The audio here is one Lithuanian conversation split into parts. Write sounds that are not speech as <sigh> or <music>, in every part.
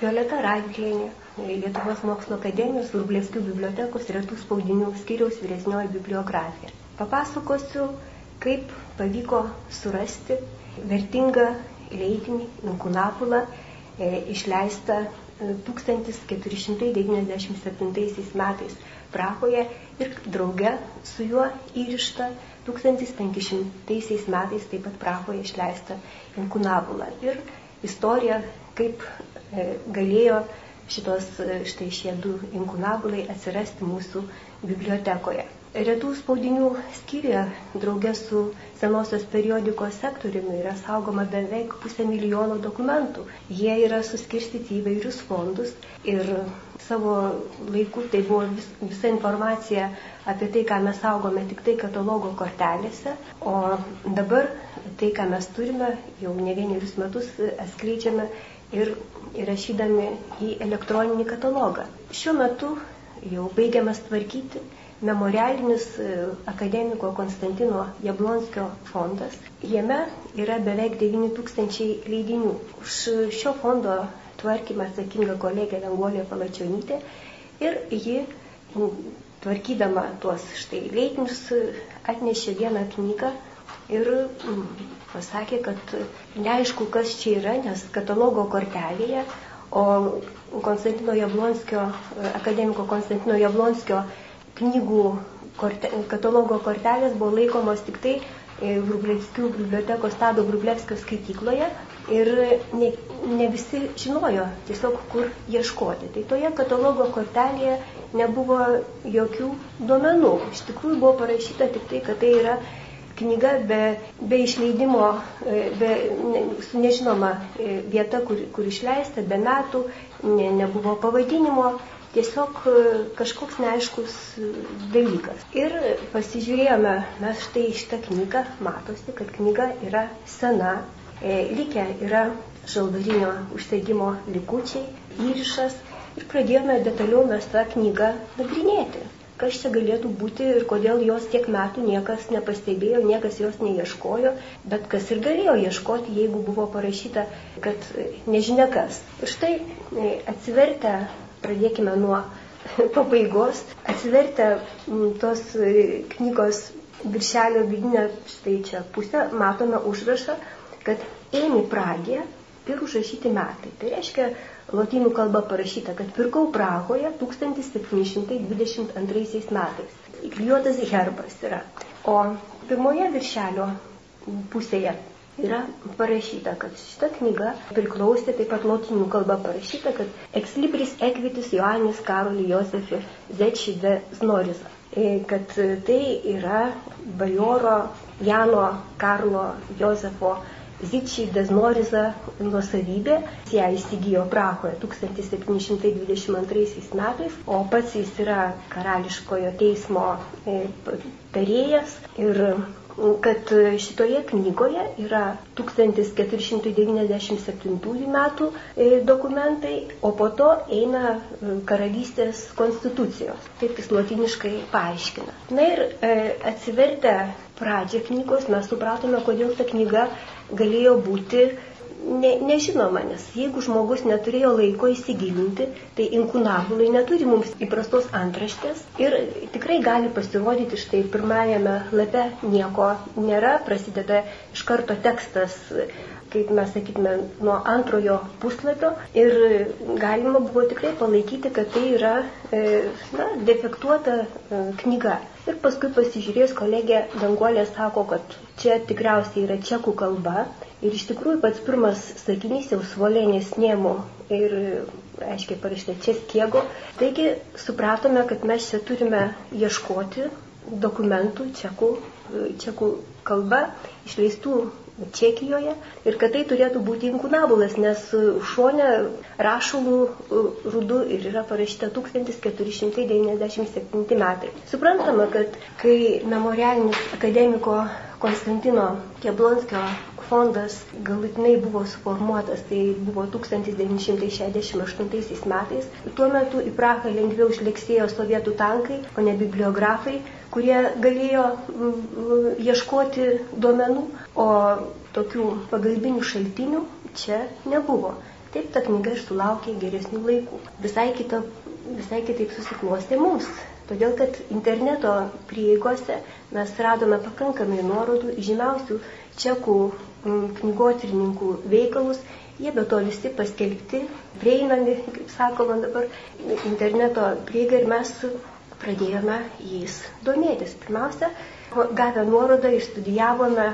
Violeta Radvienė, Lietuvos mokslo akademijos Vrublevskių bibliotekos retų spaudinių skiriaus vyresnioji bibliografija. Papasakosiu, kaip pavyko surasti vertingą leidinį Inkunapulą, e, išleistą 1497 metais Prahoje ir drauge su juo įrišta 1500 metais taip pat Prahoje išleista Inkunabula. Ir istorija, kaip e, galėjo šitos e, štai šie du inkunabulai atsirasti mūsų bibliotekoje. Retų spaudinių skyriuje draugė su senosios periodikos sektoriumi yra saugoma beveik pusę milijono dokumentų. Jie yra suskirstyti į vairius fondus ir savo laiku tai buvo vis, visa informacija apie tai, ką mes saugome tik tai katalogo kortelėse, o dabar tai, ką mes turime, jau ne vienerius metus atskleidžiame ir įrašydami į elektroninį katalogą. Šiuo metu jau baigiamas tvarkyti memorialinis e, akademiko Konstantino Jablonskio fondas. Jame yra beveik 9000 leidinių. Už šio fondo tvarkymą atsakinga kolegė Danguolė Palačionytė ir ji tvarkydama tuos štai leidinius atnešė vieną knygą ir pasakė, kad neaišku, kas čia yra, nes katalogo kortelėje, o Konstantino Jablonskio, akademiko Konstantino Jablonskio knygų korte, katalogo kortelės buvo laikomos tik tai e, Vrublevskių bibliotekos Tado Vrublevskio skaitykloje ir ne, ne visi žinojo tiesiog kur ieškoti. Tai toje katalogo kortelėje nebuvo jokių duomenų. Iš tikrųjų buvo parašyta tik tai, kad tai yra knyga be, be išleidimo, e, be, ne, su nežinoma e, vieta, kur, kur išleista, be metų, ne, nebuvo pavadinimo tiesiog e, kažkoks neaiškus dalykas. Ir pasižiūrėjome, mes štai šitą knygą, matosi, kad knyga yra sena, e, likę yra žalvarinio užsegimo likučiai, įrišas ir pradėjome detaliau mes tą knygą nagrinėti. Kas čia galėtų būti ir kodėl jos tiek metų niekas nepastebėjo, niekas jos neieškojo, bet kas ir galėjo ieškoti, jeigu buvo parašyta, kad nežinia kas. Ir štai atsivertę pradėkime nuo <laughs> pabaigos. Atsivertę tos e, knygos viršelio vidinę, štai čia pusę, matome užrašą, kad ėmė Pragė ir užrašyti metai. Tai reiškia, lotynų kalba parašyta, kad pirkau Prahoje 1722 metais. Įklijuotas herbas yra. O pirmoje viršelio pusėje yra parašyta, kad šita knyga priklausė taip pat lotynų kalba parašyta, kad Exlibris Equitis Joannis Karoli Josefi Zeči de Znoriza. E, kad tai yra bajoro Jano Karlo Josefo Zičiai Deznoriza nuosavybė, ją įsigijo Prahoje 1722 metais, o pats jis yra karališkojo teismo e, tarėjas. Ir kad šitoje knygoje yra 1497 metų e, dokumentai, o po to eina e, karalystės konstitucijos. Taip jis latiniškai paaiškina. Na ir atsivertę pradžią knygos mes supratome, kodėl ta knyga galėjo būti ne, nežinoma, nes jeigu žmogus neturėjo laiko įsigilinti, tai inkunabulai neturi mums įprastos antraštės ir tikrai gali pasirodyti štai pirmajame lape nieko nėra, prasideda iš karto tekstas kaip mes sakytume, nuo antrojo puslapio ir galima buvo tikrai palaikyti, kad tai yra e, na, defektuota e, knyga. Ir paskui pasižiūrėjus kolegė Danguolė sako, kad čia tikriausiai yra čekų kalba ir iš tikrųjų pats pirmas sakinys jau svolenės nėmų ir aiškiai parašyta čia skiego. Taigi supratome, kad mes čia turime ieškoti dokumentų čekų, čekų kalba išleistų Čekijoje ir kad tai turėtų būti inkunabulas, nes šone rašulų rudu ir yra parašyta 1497 metai. Suprantama, kad kai memorialinis akademiko Konstantino Keblonskio fondas galutinai buvo suformuotas, tai buvo 1968 metais. Tuo metu į Prahą lengviau išleksėjo sovietų tankai, o ne bibliografai, kurie galėjo ieškoti duomenų, o tokių pagalbinių šaltinių čia nebuvo. Taip ta knyga ir sulaukė geresnių laikų. Visai, kita, visai kitaip susiklostė mums. Todėl, kad interneto prieigose mes radome pakankamai nuorodų žymiausių čekų knygotyrininkų veikalus Jie be to visi paskelbti, prieinami, kaip sakoma dabar, interneto prieiga ir mes pradėjome jais domėtis. Pirmiausia, gavę nuorodą išstudijavome,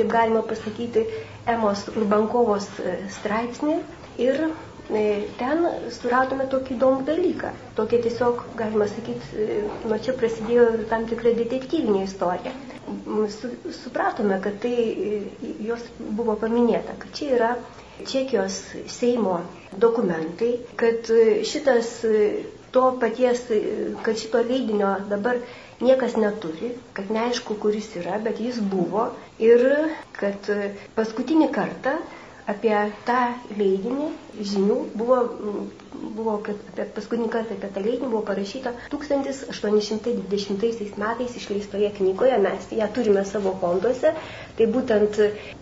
taip galima pasakyti, Emos Urbankovos e, straipsnį ir ten suradome tokį įdomų dalyką. Tokia tiesiog, galima sakyti, e, nuo čia prasidėjo tam tikra detektyvinė istorija. Supratome, kad tai jos buvo paminėta, kad čia yra Čekijos Seimo dokumentai, kad šitas to paties, kad šito leidinio dabar niekas neturi, kad neaišku, kuris yra, bet jis buvo ir kad paskutinį kartą apie tą leidinį žinių buvo, buvo apie paskutinį kartą apie tą leidinį buvo parašyta 1820 metais išleistoje knygoje, mes ją turime savo fonduose, tai būtent,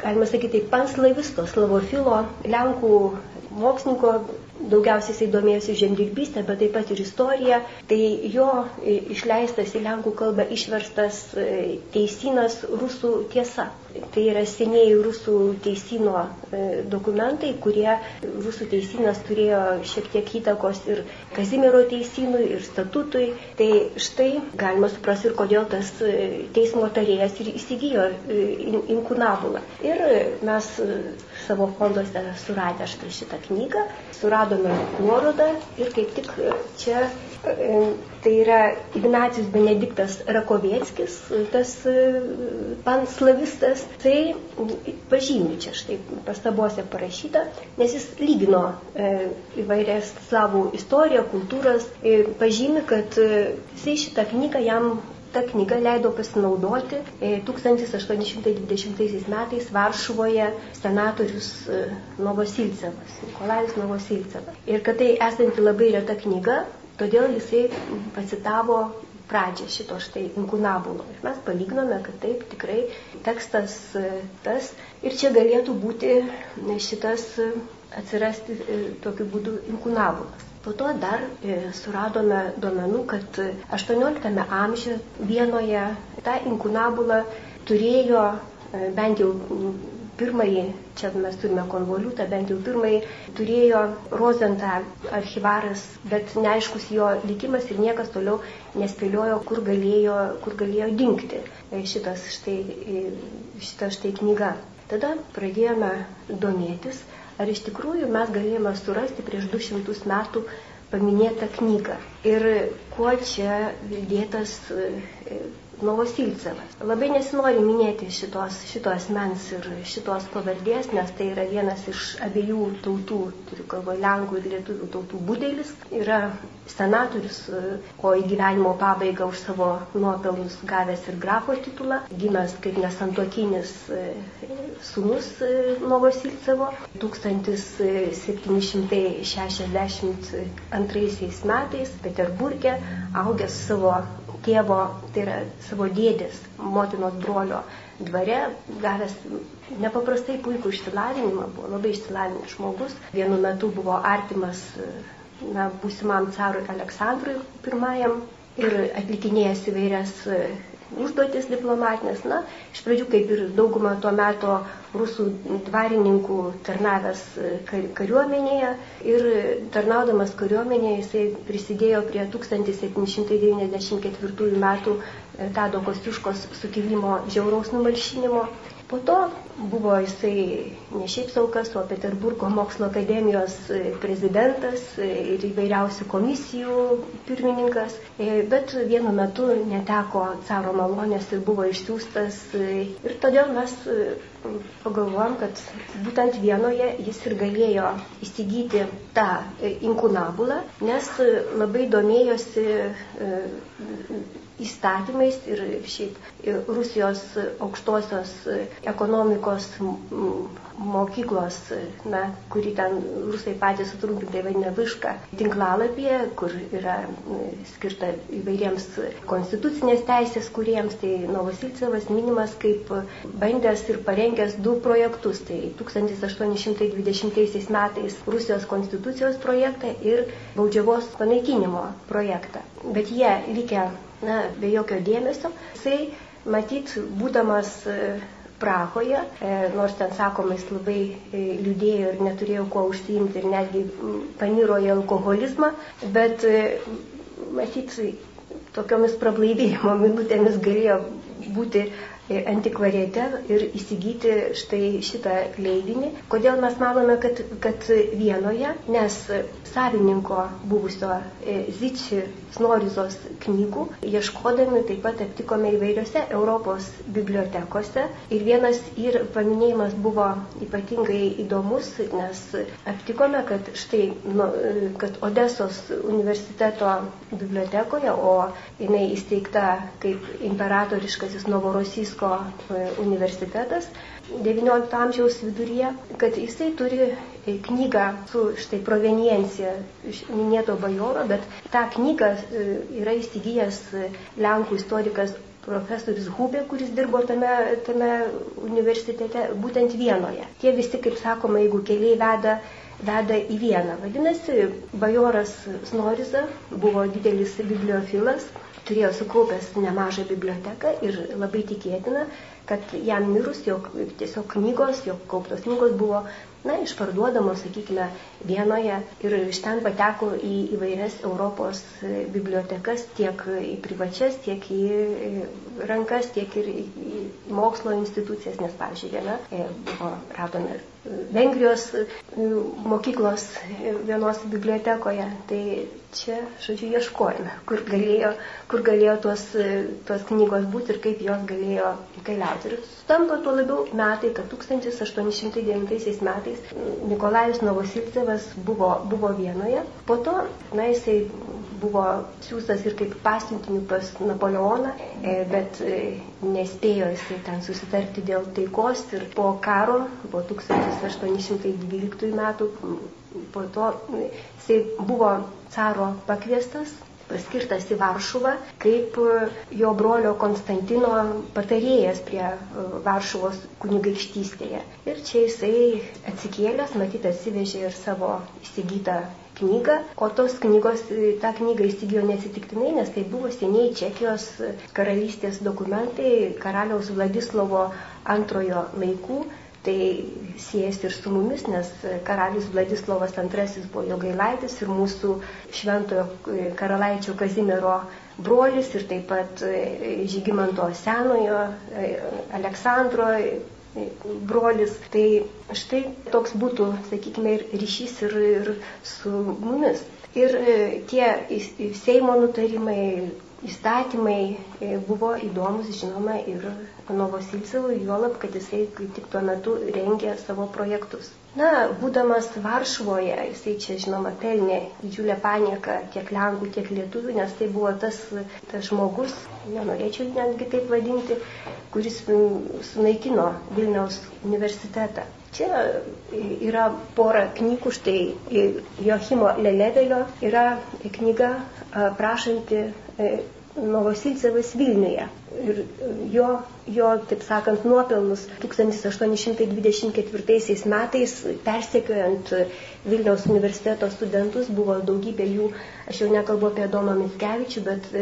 galima sakyti, panslavisto, slavofilo, lenkų mokslininko daugiausiai jisai domėjosi žemdirbystę, bet taip pat ir istoriją. Tai jo išleistas į lenkų kalbą išverstas e, teisinas rusų tiesa. Tai yra senieji rusų teisino e, dokumentai, kurie rusų teisinas turėjo šiek tiek įtakos ir Kazimiero teisinui, ir statutui. Tai štai galima suprasti ir kodėl tas e, teismo tarėjas ir įsigijo inkunabulą. Ir mes savo fonduose suradę šitą knygą, suradome nuorodą ir kaip tik čia e, tai yra Ignacijus Benediktas Rakovieckis, tas e, panslavistas, tai pažymė čia štai pastabose parašyta, nes jis lygino e, įvairias slavų istoriją, kultūras, pažymė, kad jisai šitą knygą jam ta knyga leido pasinaudoti 1820 e, metais Varšuvoje senatorius e, Novosilcevas, Nikolajus Novosilcevas. Ir kad tai esanti labai reta knyga, todėl jisai pacitavo pradžią šito štai inkunabulo. Ir mes palygnome, kad taip tikrai tekstas e, tas ir čia galėtų būti šitas atsirasti tokiu būdu inkunabulas. Po to dar e, suradome duomenų, kad 18 amžiuje vienoje ta inkunabula turėjo e, bent jau pirmąjį, čia mes turime konvoliutą, bent jau pirmąjį turėjo Rozentą archivaras, bet neaiškus jo likimas ir niekas toliau nespėliojo, kur galėjo, kur galėjo dinkti e, šitas štai, šitas štai knyga. Tada pradėjome domėtis, ar iš tikrųjų mes galėjome surasti prieš 200 metų paminėtą knygą? Ir kuo čia dėtas Novosilcevas. Labai nesinori minėti šitos, šitos mens ir šitos pavardės, nes tai yra vienas iš abiejų tautų, turiu galvoje Lenkų ir Lietuvių tautų būdėlis. Yra senatorius, o į gyvenimo pabaigą už savo nuopelnus gavęs ir grafo titulą, gimęs kaip nesantokinis e, sunus e, Novosilcevo 1762 metais Peterburgė, augęs savo tėvo, tai yra savo dėdės, motinos brolio dvare, gavęs nepaprastai puikų išsilavinimą, buvo labai išsilavinęs žmogus. Vienu metu buvo artimas na, būsimam carui Aleksandrui I ir atlikinėjęs įvairias užduotis diplomatinės. Na, iš pradžių, kaip ir dauguma tuo metu rusų dvarininkų tarnavęs e, kariuomenėje ir tarnaudamas kariuomenėje jisai prisidėjo prie 1794 metų e, Tado Kostiuškos sukilimo žiauraus numalšinimo. Po to buvo jisai ne šiaip saukas, o Peterburgo mokslo akademijos e, prezidentas e, ir įvairiausių komisijų pirmininkas, e, bet vienu metu neteko caro malonės ir buvo išsiųstas. Ir todėl mes pagalvojom, kad būtent vienoje jis ir galėjo įsigyti tą inkunabulą, nes labai domėjosi įstatymais ir šiaip Rusijos aukštosios ekonomikos mokyklos, na, kurį ten rusai patys sutrumpintai vadina višką, tinklalapyje, kur yra skirta įvairiems konstitucinės teisės kuriems, tai Novosilcevas minimas kaip bandęs ir parengęs du projektus. Tai 1820 metais Rusijos konstitucijos projektą ir baudžiavos panaikinimo projektą. Bet jie likę na, be jokio dėmesio. Jisai, matyt, būdamas Prahoje, e, nors ten sakoma, jis labai e, liūdėjo ir neturėjo kuo užsiimti ir netgi paniro į alkoholizmą, bet e, matyt, tokiomis prablaivėjimo <laughs> minutėmis galėjo būti antikvariate ir įsigyti štai šitą leidinį. Kodėl mes manome, kad, kad vienoje, nes savininko buvusio Ziči Snorizos knygų, ieškodami taip pat aptikome įvairiose Europos bibliotekose. Ir vienas ir paminėjimas buvo ypatingai įdomus, nes aptikome, kad štai, nu, kad Odesos universiteto bibliotekoje, o jinai įsteigta kaip imperatoriškasis Novorosisko e, universitetas, XIX amžiaus viduryje, kad jisai turi knygą su štai proveniencija iš minėto bajoro, bet tą knygą e, yra įsigijęs Lenkų istorikas profesorius Hubė, kuris dirbo tame, tame universitete, būtent vienoje. Tie visi, kaip sakoma, jeigu keliai veda, veda į vieną. Vadinasi, bajoras Snoriza buvo didelis bibliofilas, turėjo sukaupęs nemažą biblioteką ir labai tikėtina, kad jam mirus, jog tiesiog knygos, jog kauptos knygos buvo na, išparduodamos, sakykime, vienoje ir iš ten pateko į įvairias Europos bibliotekas, tiek į privačias, tiek į rankas, tiek ir į mokslo institucijas, nes, pavyzdžiui, viena e, buvo, radome Vengrijos e, mokyklos vienos bibliotekoje. Tai čia, žodžiu, ieškojame, kur galėjo, kur galėjo tos, tos knygos būti ir kaip jos galėjo keliauti. Ir sutampa tuo labiau metai, kad 1809 metais Nikolajus Novosilcevas buvo, buvo vienoje. Po to, na, jisai buvo siūstas ir kaip pasiuntiniu pas Napoleoną, e, bet e, nespėjo jisai ten susitarti dėl taikos ir po karo, po 1812 metų, po to jisai buvo caro pakviestas paskirtas į Varšuvą kaip jo brolio Konstantino patarėjas prie Varšuvos kunigaikštystėje. Ir čia jisai atsikėlęs, matyt, atsivežė ir savo įsigytą knygą, o tos knygos, tą knygą įsigijo nesitiktinai, nes tai buvo seniai Čekijos karalystės dokumentai karaliaus Vladislovo antrojo laikų. Tai siejasi ir su mumis, nes karalius Vladislavas II buvo jo gailaitis ir mūsų šventojo karalaičio Kazimiero brolis ir taip pat Žygimanto senojo, Aleksandro brolis. Tai štai toks būtų, sakykime, ir ryšys ir, ir su mumis. Ir e, tie Seimo nutarimai, įstatymai e, buvo įdomus, žinoma, ir Novosilcevui, juolab, kad jisai kaip tik tuo metu rengė savo projektus. Na, būdamas Varšuvoje, jisai čia, žinoma, pelnė didžiulę panieką tiek Lenkų, tiek Lietuvių, nes tai buvo tas, tas žmogus, nenorėčiau netgi taip vadinti, kuris sunaikino Vilniaus universitetą. Čia yra pora knygų, štai Joachimo Lelevelio yra knyga prašanti e, Novosilcevas Vilniuje. Ir jo, jo, taip sakant, nuopelnus 1824 metais persekiojant Vilniaus universiteto studentus buvo daugybė jų, aš jau nekalbu apie Domą Mitskevičių, bet e,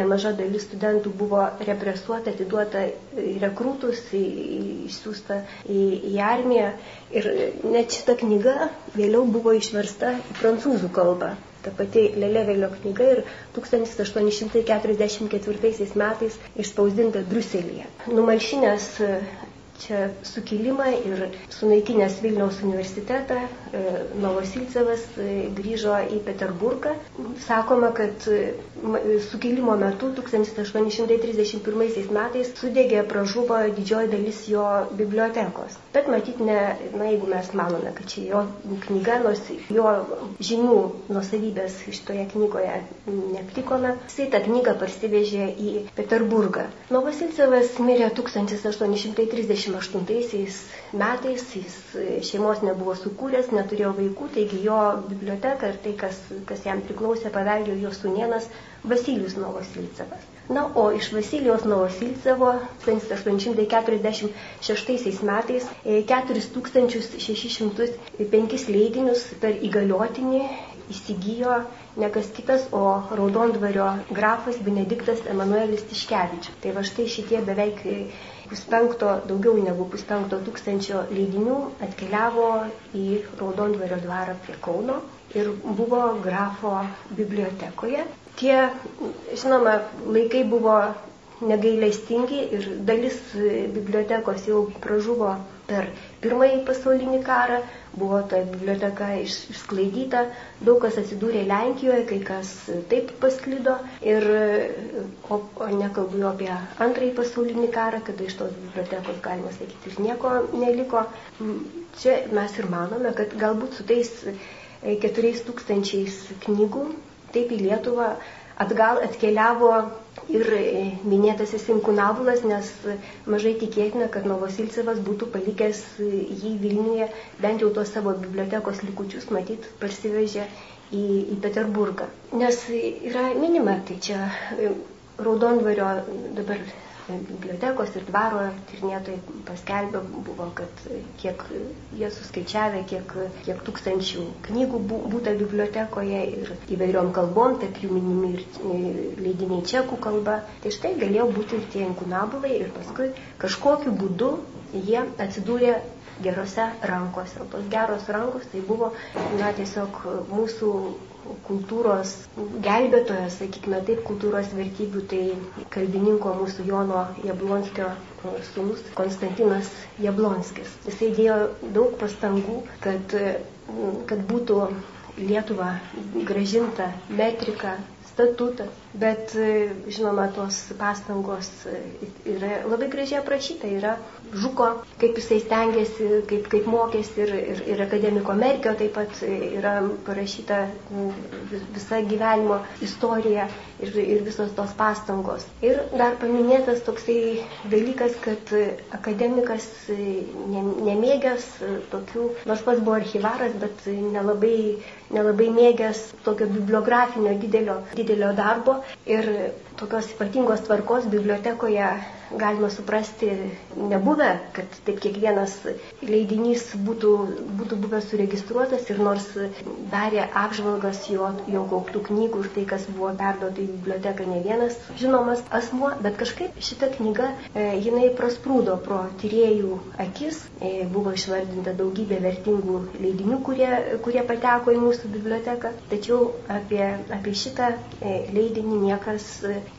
nemaža dalis studentų buvo represuota, atiduota į rekrūtus, išsiųsta į, į armiją. Ir net šita knyga vėliau buvo išversta į prancūzų kalbą ta pati Lelevelio knyga ir 1844 metais išspausdinta Bruselėje. Numalšinęs čia sukilimą ir sunaikinęs Vilniaus universitetą, e, Novosilcevas e, grįžo į Peterburgą. Sakoma, kad e, sukilimo metu 1831 metais sudegė, pražuvo didžioji dalis jo bibliotekos. Bet matyt, ne, na, jeigu mes manome, kad čia jo knyga, nors jo žinių nusavybės šitoje knygoje neaptikome, jisai tą knygą parsivežė į Peterburgą. Novosilcevas mirė 1830 28 metais jis šeimos nebuvo sukūręs, neturėjo vaikų, taigi jo biblioteka ir tai, kas, kas jam priklausė, paveldėjo jo sunienas Vasilijus Novosilcevas. Na, o iš Vasilijos Novosilcevo 1846 metais 4605 e, leidinius per įgaliotinį įsigijo ne kas kitas, o Raudondvario grafas Benediktas Emanuelis Tiškevičius. Tai va štai šitie beveik puspenkto, daugiau negu puspenkto tūkstančio leidinių atkeliavo į Raudondvario dvarą prie Kauno ir buvo grafo bibliotekoje. Tie, žinoma, laikai buvo negailestingi ir dalis bibliotekos jau pražuvo per pirmąjį pasaulinį karą, buvo ta biblioteka išsklaidyta, daug kas atsidūrė Lenkijoje, kai kas taip pasklido ir, o, o nekalbu jau apie antrąjį pasaulinį karą, kada iš tos bibliotekos, galima sakyti, ir nieko neliko. Čia mes ir manome, kad galbūt su tais e, keturiais tūkstančiais knygų taip į Lietuvą atgal atkeliavo ir minėtasis Inkunabulas, nes mažai tikėtina, kad Novosilcevas būtų palikęs jį Vilniuje, bent jau tos savo bibliotekos likučius, matyt, parsivežė į, į Peterburgą. Nes yra minima, tai čia Raudondvario dabar bibliotekos ir dvaro tyrinėtojai paskelbė buvo, kad kiek jie suskaičiavę, kiek, kiek tūkstančių knygų būta bibliotekoje ir įvairiom kalbom, tarp jų minimi ir leidiniai čekų kalba. Tai štai galėjo būti ir tie inkunabulai ir paskui kažkokiu būdu jie atsidūrė gerose rankose. O tos geros rankos tai buvo, na, tiesiog mūsų kultūros gelbėtojas, sakykime taip, kultūros vertybių, tai kalbininko mūsų Jono Jablonskio sūnus Konstantinas Jablonskis. Jisai dėjo daug pastangų, kad, kad būtų Lietuva gražinta metrika, statutas, bet žinoma, tos pastangos yra labai gražiai aprašyta, yra Žuko, kaip jisai stengiasi, kaip, kaip mokėsi ir, ir, ir akademiko Merkio taip pat yra parašyta visa gyvenimo istorija ir, ir visos tos pastangos. Ir dar paminėtas toksai dalykas, kad akademikas nemėgęs tokių, nors pats buvo archivaras, bet nelabai, nelabai mėgęs tokio bibliografinio didelio, didelio darbo ir tokios ypatingos tvarkos bibliotekoje galima suprasti nebuvę, kad taip kiekvienas leidinys būtų, būtų buvęs suregistruotas ir nors darė apžvalgas jo, jo kauptų knygų ir tai, kas buvo perduota į biblioteką ne vienas žinomas asmuo, bet kažkaip šita knyga, e, jinai prasprūdo pro tyriejų akis, e, buvo išvardinta daugybė vertingų leidinių, kurie, kurie pateko į mūsų biblioteką, tačiau apie, apie šitą e, leidinį niekas,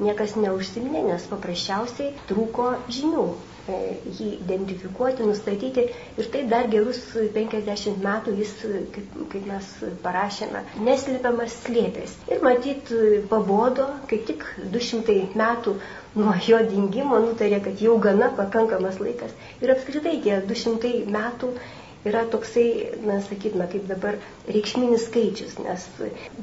niekas neužsiminė, nes paprasčiausiai trūko žinių e, jį identifikuoti, nustatyti ir taip dar gerus 50 metų jis, kaip, kaip mes parašėme, neslėpiamas slėpės. Ir matyt, pabodo, kaip tik 200 metų nuo jo dingimo nutarė, kad jau gana pakankamas laikas. Ir apskritai tie 200 metų yra toksai, na, sakytume, kaip dabar reikšminis skaičius, nes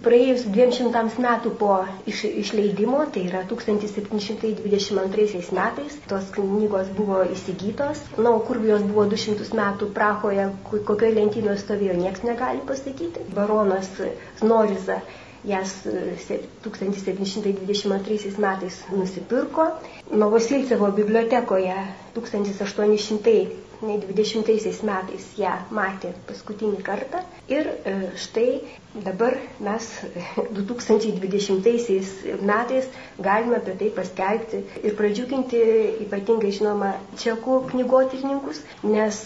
praėjus 200 metų po iš, išleidimo, tai yra 1722 metais, tos knygos buvo įsigytos, na, o kur jos buvo 200 metų Prahoje, kokioje lentynoje stovėjo, niekas negali pasakyti. Baronas Noriza jas 1722 metais nusipirko. Novosilcevo bibliotekoje 1800 20 metais ją matė paskutinį kartą ir e, štai dabar mes <laughs> 2020 metais galime apie tai paskelbti ir pradžiuginti ypatingai žinoma čekų knygotininkus, nes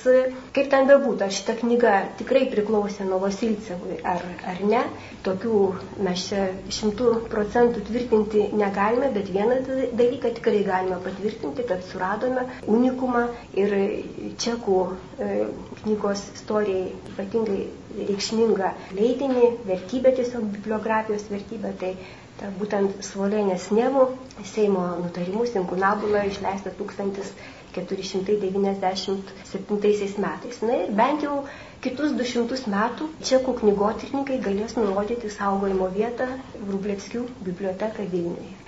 kaip ten bebūtų, šita knyga tikrai priklausė Novosilcevui ar, ar ne, tokių mes čia šimtų procentų tvirtinti negalime, bet vieną dalyką tikrai galime patvirtinti, kad suradome unikumą ir čekų e, knygos istorijai ypatingai reikšmingą leidinį, vertybę tiesiog bibliografijos vertybę, tai ta būtent Svolenės Nemų Seimo nutarimus Inkunabula išleista 1497 metais. Na ir bent jau kitus 200 metų čekų knygotininkai galės nurodyti saugojimo vietą Vrublevskių biblioteką Vilniuje.